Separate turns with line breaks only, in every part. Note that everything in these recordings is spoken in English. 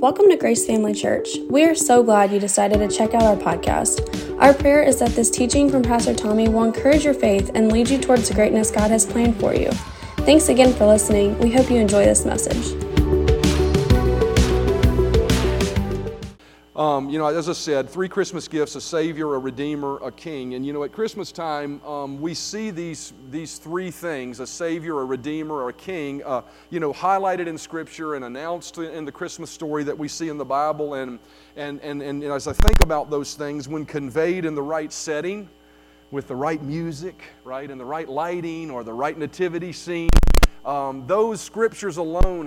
Welcome to Grace Family Church. We are so glad you decided to check out our podcast. Our prayer is that this teaching from Pastor Tommy will encourage your faith and lead you towards the greatness God has planned for you. Thanks again for listening. We hope you enjoy this message.
Um, you know, as I said, three Christmas gifts a Savior, a Redeemer, a King. And you know, at Christmas time, um, we see these, these three things a Savior, a Redeemer, or a King uh, you know, highlighted in Scripture and announced in the Christmas story that we see in the Bible. And, and, and, and as I think about those things, when conveyed in the right setting, with the right music, right, and the right lighting or the right nativity scene, um, those scriptures alone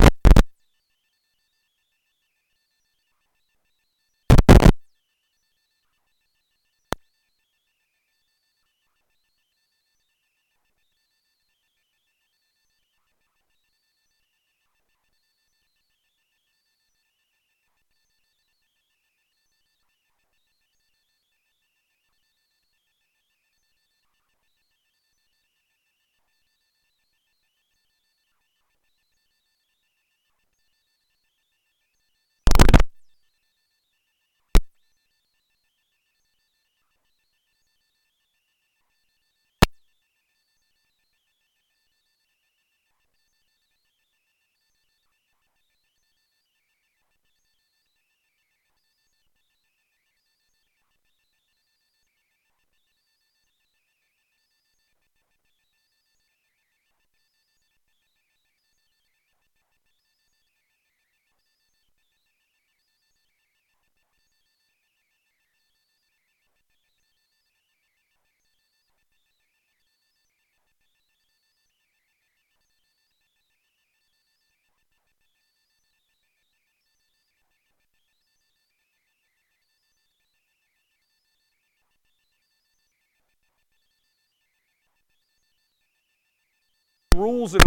rules and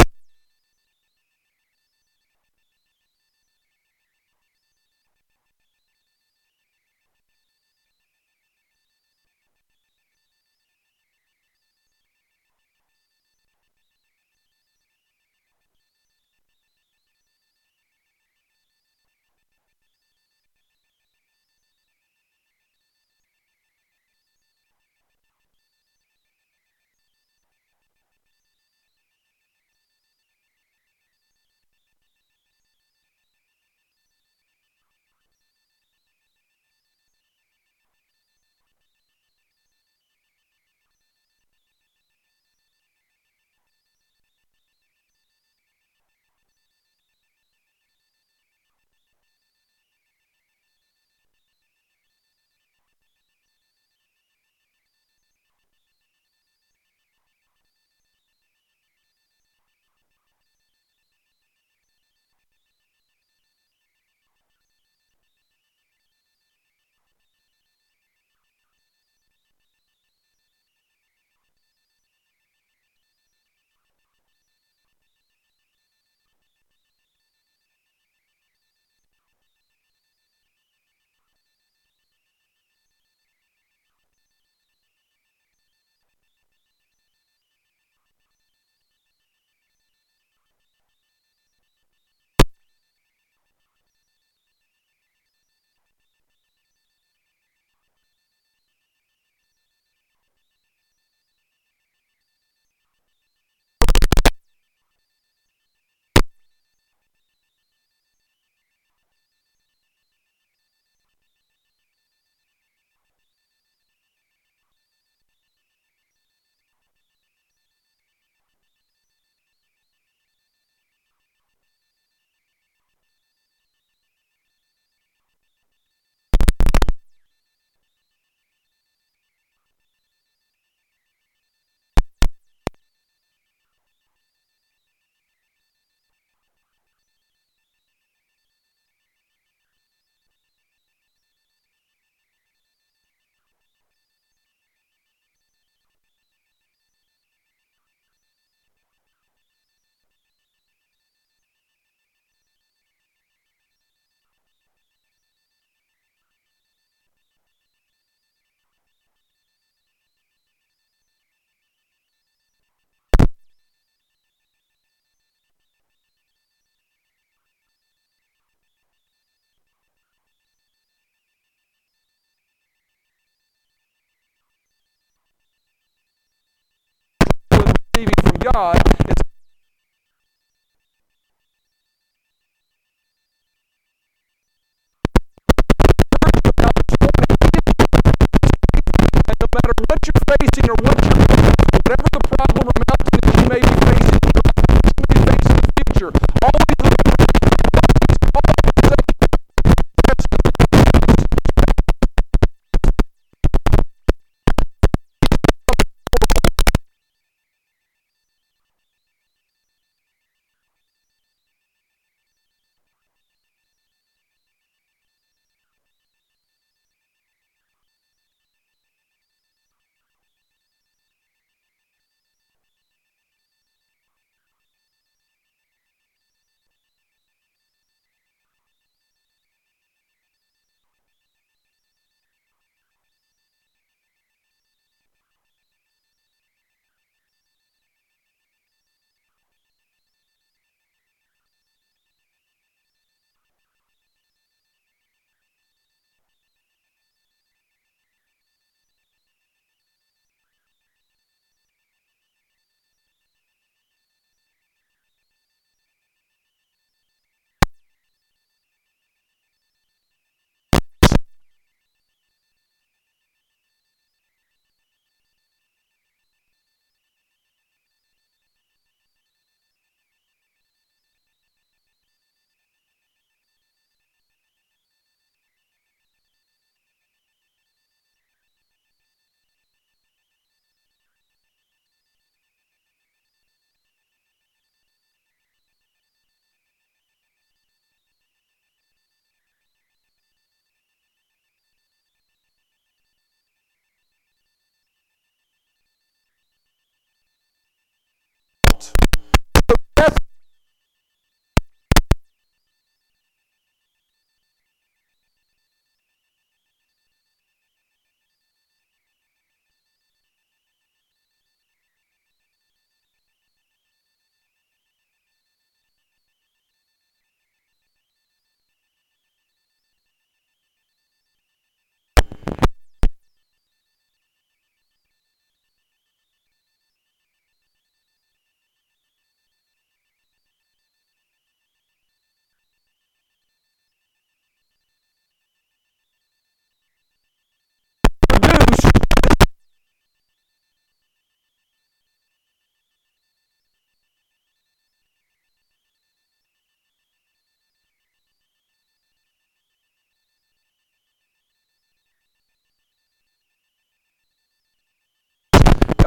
receiving from God.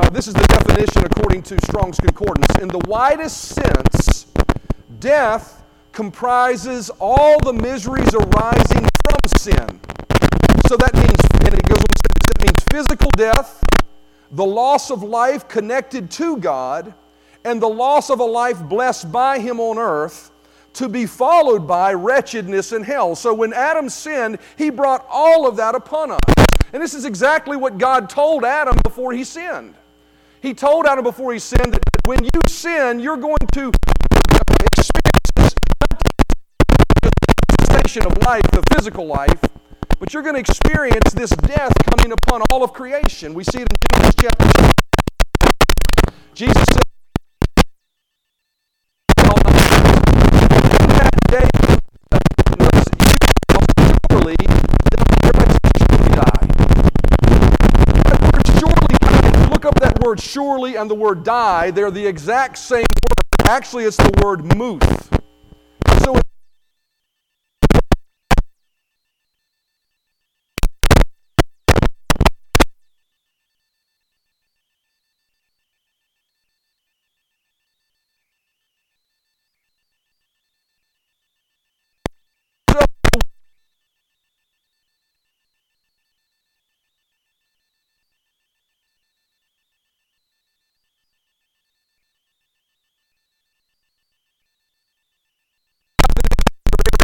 Uh, this is the definition according to Strong's Concordance. In the widest sense, death comprises all the miseries arising from sin. So that means, and it goes on to say, that means physical death, the loss of life connected to God, and the loss of a life blessed by Him on earth, to be followed by wretchedness in hell. So when Adam sinned, he brought all of that upon us. And this is exactly what God told Adam before he sinned. He told Adam before he sinned that when you sin, you're going to experience this manifestation of life, the physical life, but you're going to experience this death coming upon all of creation. We see it in Genesis chapter 2. Jesus said, that day, uh, you shall surely die." Everybody say, surely die. That word surely, if you look up that word surely and the word die, they're the exact same word. Actually, it's the word muth.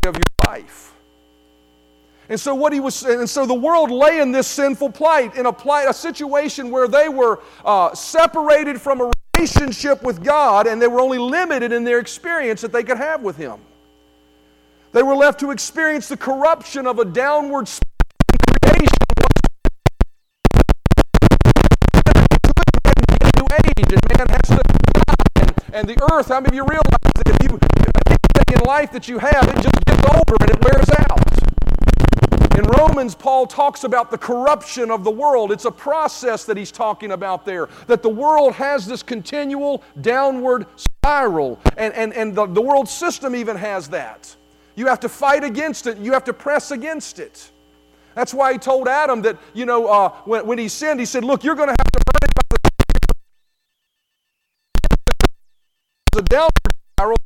Of your life. And so what he was, and so the world lay in this sinful plight, in a plight, a situation where they were uh, separated from a relationship with God, and they were only limited in their experience that they could have with Him. They were left to experience the corruption of a downward creation. And new age, and man has to die. And, and the earth, how many of you realize that if you in life that you have, it just gets older and it wears out? In Romans, Paul talks about the corruption of the world. It's a process that he's talking about there, that the world has this continual downward spiral, and, and, and the, the world system even has that. You have to fight against it, you have to press against it. That's why he told Adam that, you know, uh, when, when he sinned, he said, Look, you're going to have to burn it by the, downward spiral.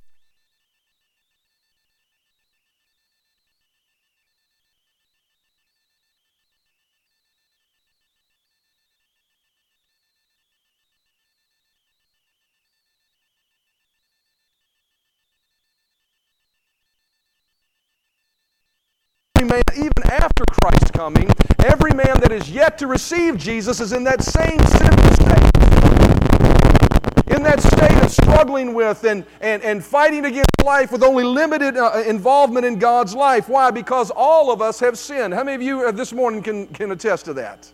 Man, even after Christ's coming, every man that is yet to receive Jesus is in that same sinful state. In that state of struggling with and, and, and fighting against life with only limited uh, involvement in God's life. Why? Because all of us have sinned. How many of you uh, this morning can, can attest to that?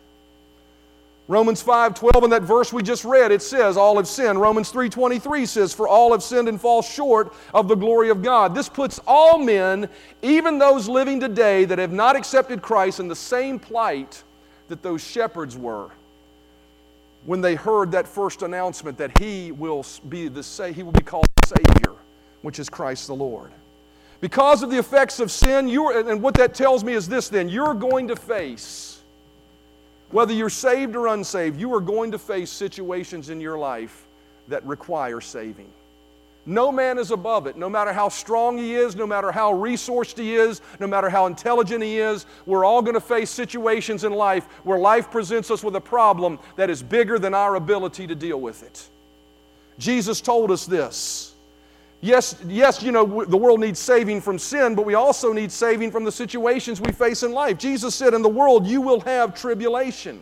Romans 5 12, in that verse we just read, it says, All have sinned. Romans 3 23 says, For all have sinned and fall short of the glory of God. This puts all men, even those living today that have not accepted Christ, in the same plight that those shepherds were when they heard that first announcement that he will be, the, say he will be called Savior, which is Christ the Lord. Because of the effects of sin, you and what that tells me is this then you're going to face whether you're saved or unsaved, you are going to face situations in your life that require saving. No man is above it. No matter how strong he is, no matter how resourced he is, no matter how intelligent he is, we're all going to face situations in life where life presents us with a problem that is bigger than our ability to deal with it. Jesus told us this. Yes, yes, you know, the world needs saving from sin, but we also need saving from the situations we face in life. Jesus said, In the world you will have tribulation.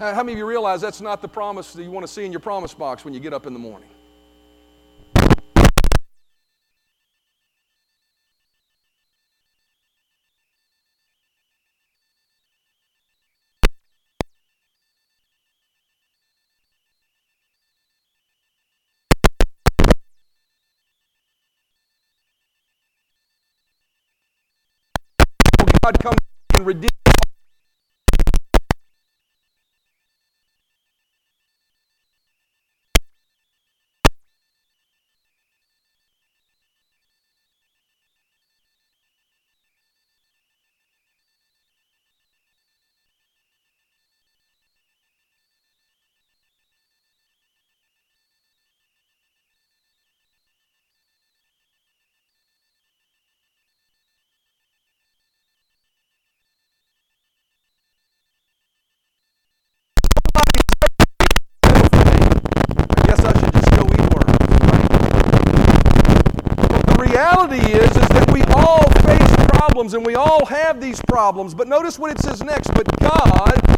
How many of you realize that's not the promise that you want to see in your promise box when you get up in the morning? God come and redeem. Problems and we all have these problems. But notice what it says next. But God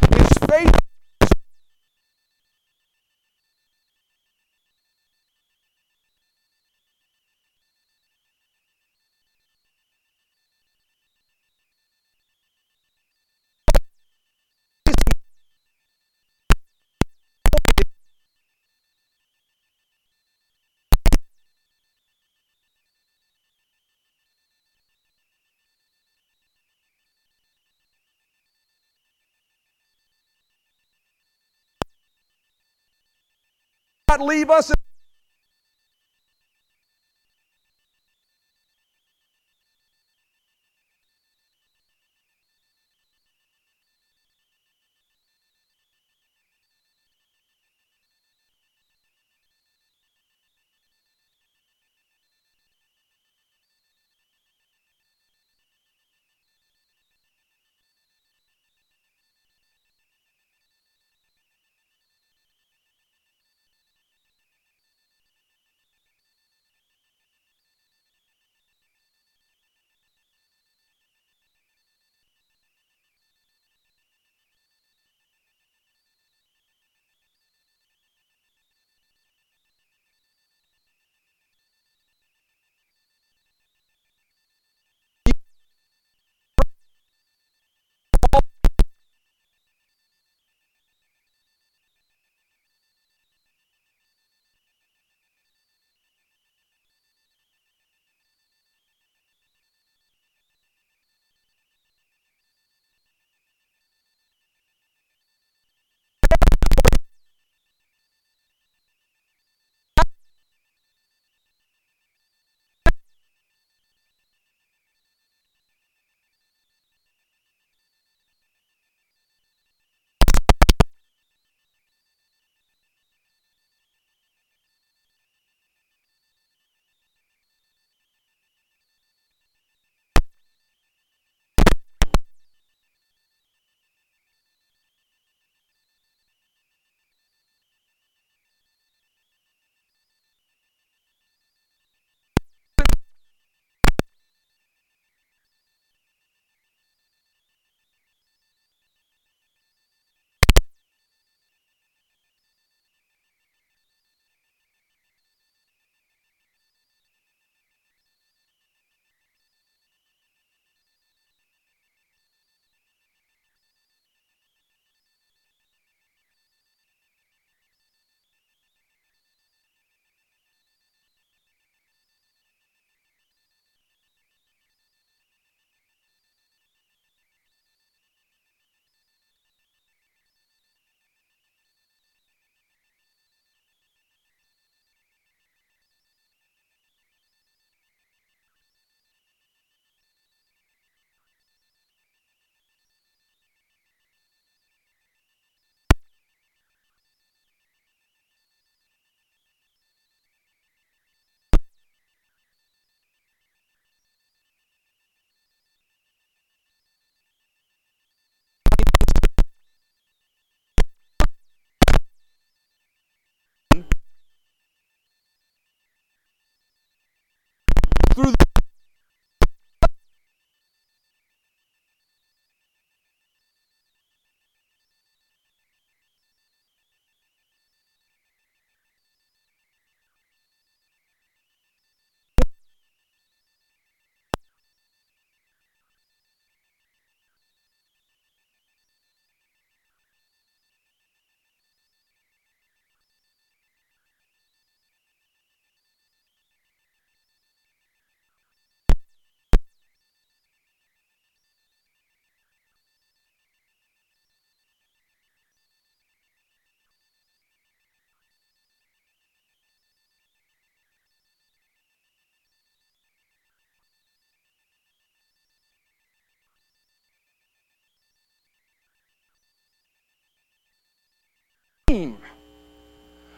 not leave us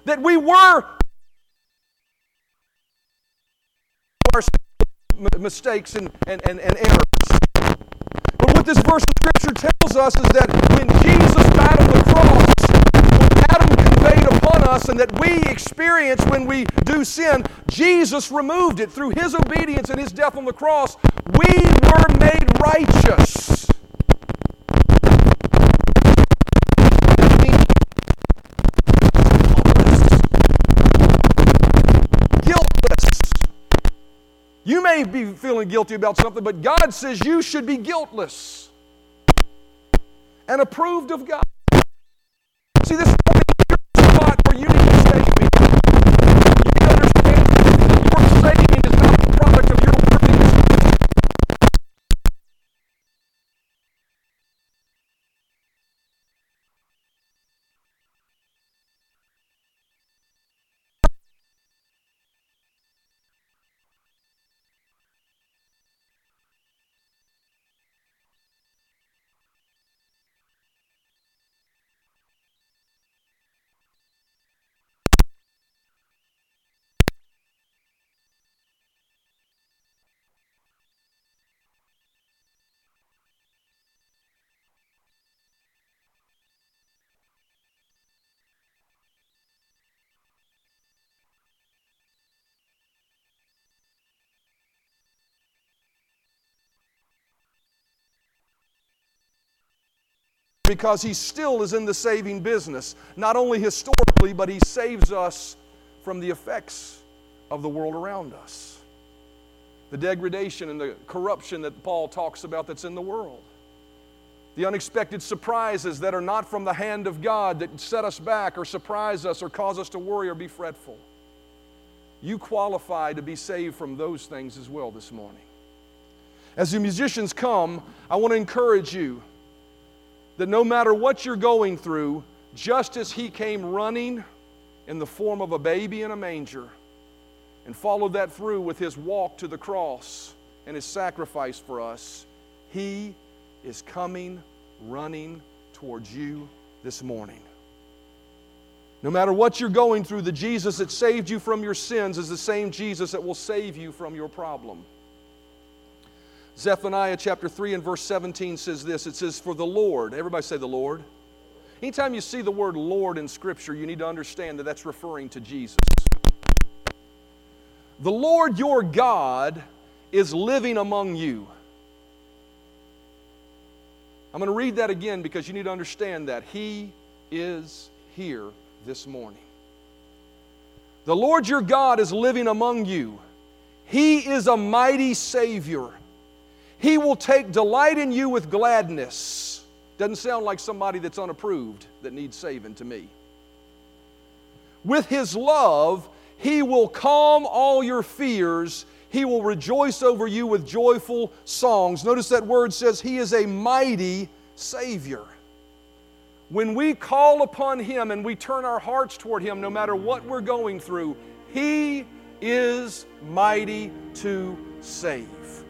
that we were our mistakes and, and, and, and errors. But what this verse of Scripture tells us is that when Jesus died on the cross, what Adam conveyed upon us and that we experience when we do sin, Jesus removed it. Through his obedience and his death on the cross, we were made righteous. You may be feeling guilty about something, but God says you should be guiltless and approved of God. See, this morning, here's a spot where you need to stay me. You need to understand your saving is not the product of your worthiness. Because he still is in the saving business, not only historically, but he saves us from the effects of the world around us. The degradation and the corruption that Paul talks about that's in the world. The unexpected surprises that are not from the hand of God that set us back or surprise us or cause us to worry or be fretful. You qualify to be saved from those things as well this morning. As the musicians come, I want to encourage you that no matter what you're going through, just as He came running in the form of a baby in a manger and followed that through with His walk to the cross and His sacrifice for us, He is coming running towards you this morning. No matter what you're going through, the Jesus that saved you from your sins is the same Jesus that will save you from your problem. Zephaniah chapter 3 and verse 17 says this it says, For the Lord, everybody say the Lord. Anytime you see the word Lord in Scripture, you need to understand that that's referring to Jesus. The Lord your God is living among you. I'm going to read that again because you need to understand that. He is here this morning. The Lord your God is living among you. He is a mighty Savior. He will take delight in you with gladness. Doesn't sound like somebody that's unapproved that needs saving to me. With His love, He will calm all your fears. He will rejoice over you with joyful songs. Notice that word says He is a mighty Savior. When we call upon Him and we turn our hearts toward Him, no matter what we're going through, He is mighty to save.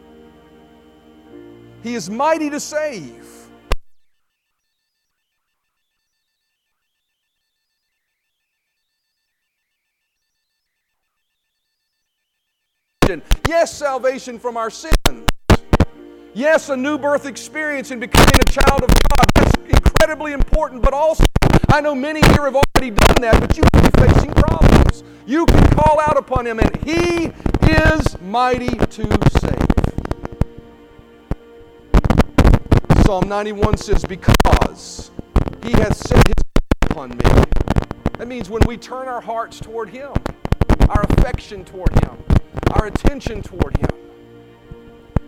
He is mighty to save. Yes, salvation from our sins. Yes, a new birth experience in becoming a child of God. That's incredibly important, but also, I know many here have already done that, but you can be facing problems. You can call out upon Him, and He is mighty to save. Psalm 91 says, Because he hath set his love upon me. That means when we turn our hearts toward him, our affection toward him, our attention toward him,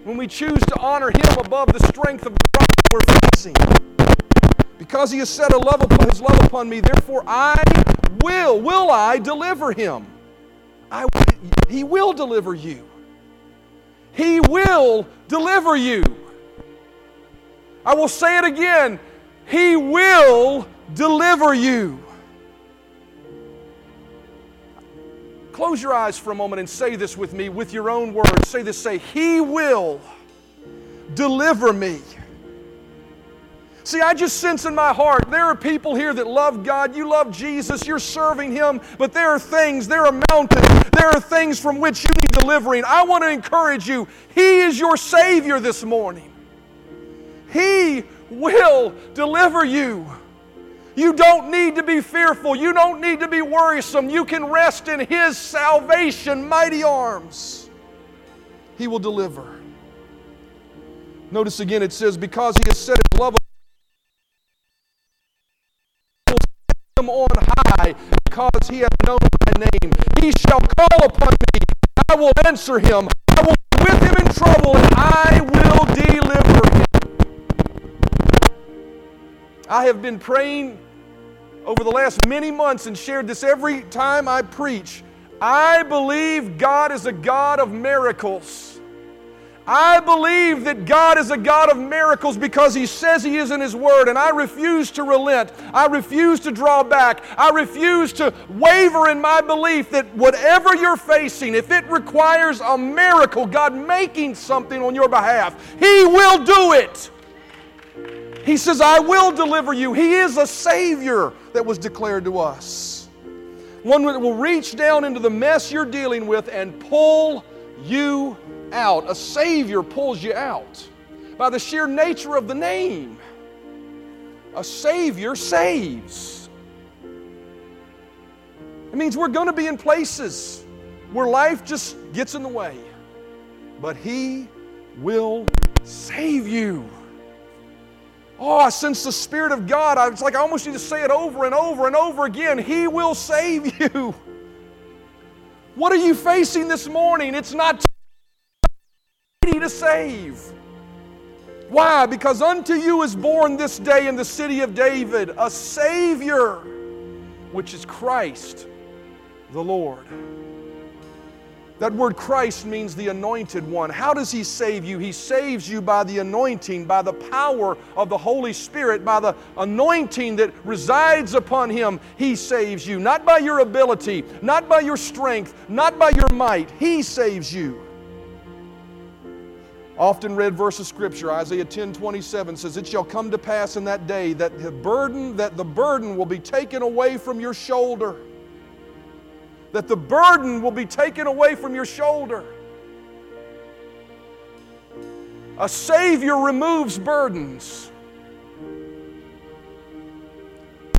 when we choose to honor him above the strength of the problem we're facing, because he has set a love upon his love upon me, therefore I will, will I deliver him. I, he will deliver you. He will deliver you. I will say it again He will deliver you. Close your eyes for a moment and say this with me with your own words. Say this say, He will deliver me. See, I just sense in my heart there are people here that love God, you love Jesus, you're serving Him, but there are things, there are mountains, there are things from which you need delivering. I want to encourage you, He is your Savior this morning. He will deliver you. You don't need to be fearful. You don't need to be worrisome. You can rest in His salvation, mighty arms. He will deliver. Notice again it says, Because He has set His love on high, because He has known my name. He shall call upon me. I will answer him. I will be with him in trouble, and I will deliver him. I have been praying over the last many months and shared this every time I preach. I believe God is a God of miracles. I believe that God is a God of miracles because He says He is in His Word, and I refuse to relent. I refuse to draw back. I refuse to waver in my belief that whatever you're facing, if it requires a miracle, God making something on your behalf, He will do it. He says, I will deliver you. He is a Savior that was declared to us. One that will reach down into the mess you're dealing with and pull you out. A Savior pulls you out by the sheer nature of the name. A Savior saves. It means we're going to be in places where life just gets in the way, but He will save you. Oh, I sense the Spirit of God. It's like I almost need to say it over and over and over again. He will save you. What are you facing this morning? It's not too to save. Why? Because unto you is born this day in the city of David a Savior, which is Christ the Lord. That word Christ means the anointed one. How does he save you? He saves you by the anointing, by the power of the Holy Spirit, by the anointing that resides upon him. He saves you, not by your ability, not by your strength, not by your might. He saves you. Often read verse of scripture, Isaiah 10 27 says, It shall come to pass in that day that the burden, that the burden will be taken away from your shoulder that the burden will be taken away from your shoulder. A Savior removes burdens.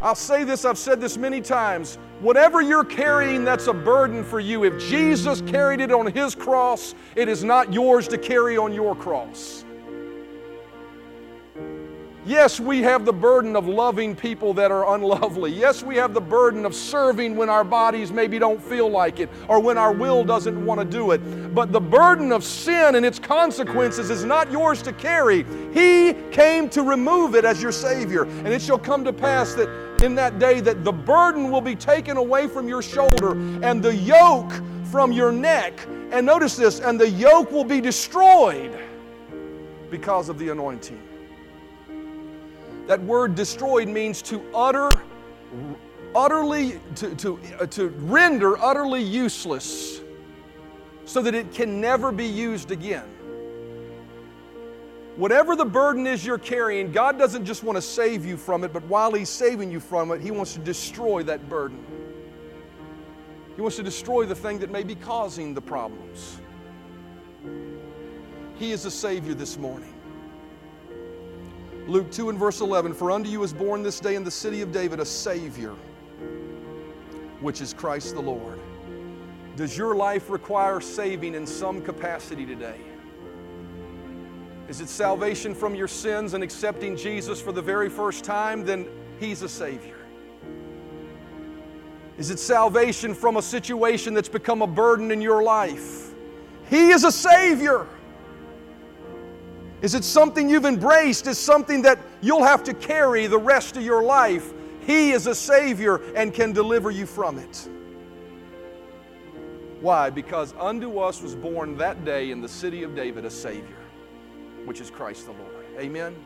I'll say this, I've said this many times. Whatever you're carrying that's a burden for you, if Jesus carried it on His cross, it is not yours to carry on your cross. Yes, we have the burden of loving people that are unlovely. Yes, we have the burden of serving when our bodies maybe don't feel like it or when our will doesn't want to do it. But the burden of sin and its consequences is not yours to carry. He came to remove it as your Savior. And it shall come to pass that in that day that the burden will be taken away from your shoulder and the yoke from your neck. And notice this, and the yoke will be destroyed because of the anointing. That word destroyed means to utter, utterly, to, to, uh, to render utterly useless so that it can never be used again. Whatever the burden is you're carrying, God doesn't just want to save you from it, but while He's saving you from it, He wants to destroy that burden. He wants to destroy the thing that may be causing the problems. He is a Savior this morning. Luke 2 and verse 11 For unto you is born this day in the city of David a Savior, which is Christ the Lord. Does your life require saving in some capacity today? Is it salvation from your sins and accepting Jesus for the very first time? Then He's a Savior. Is it salvation from a situation that's become a burden in your life? He is a Savior. Is it something you've embraced? Is something that you'll have to carry the rest of your life? He is a Savior and can deliver you from it. Why? Because unto us was born that day in the city of David a Savior, which is Christ the Lord. Amen.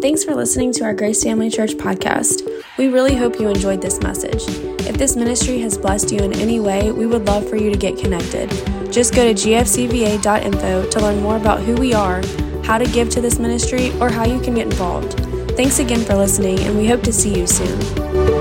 Thanks for listening to our Grace Family Church podcast. We really hope you enjoyed this message. If this ministry has blessed you in any way, we would love for you to get connected. Just go to gfcva.info to learn more about who we are how to give to this ministry, or how you can get involved. Thanks again for listening, and we hope to see you soon.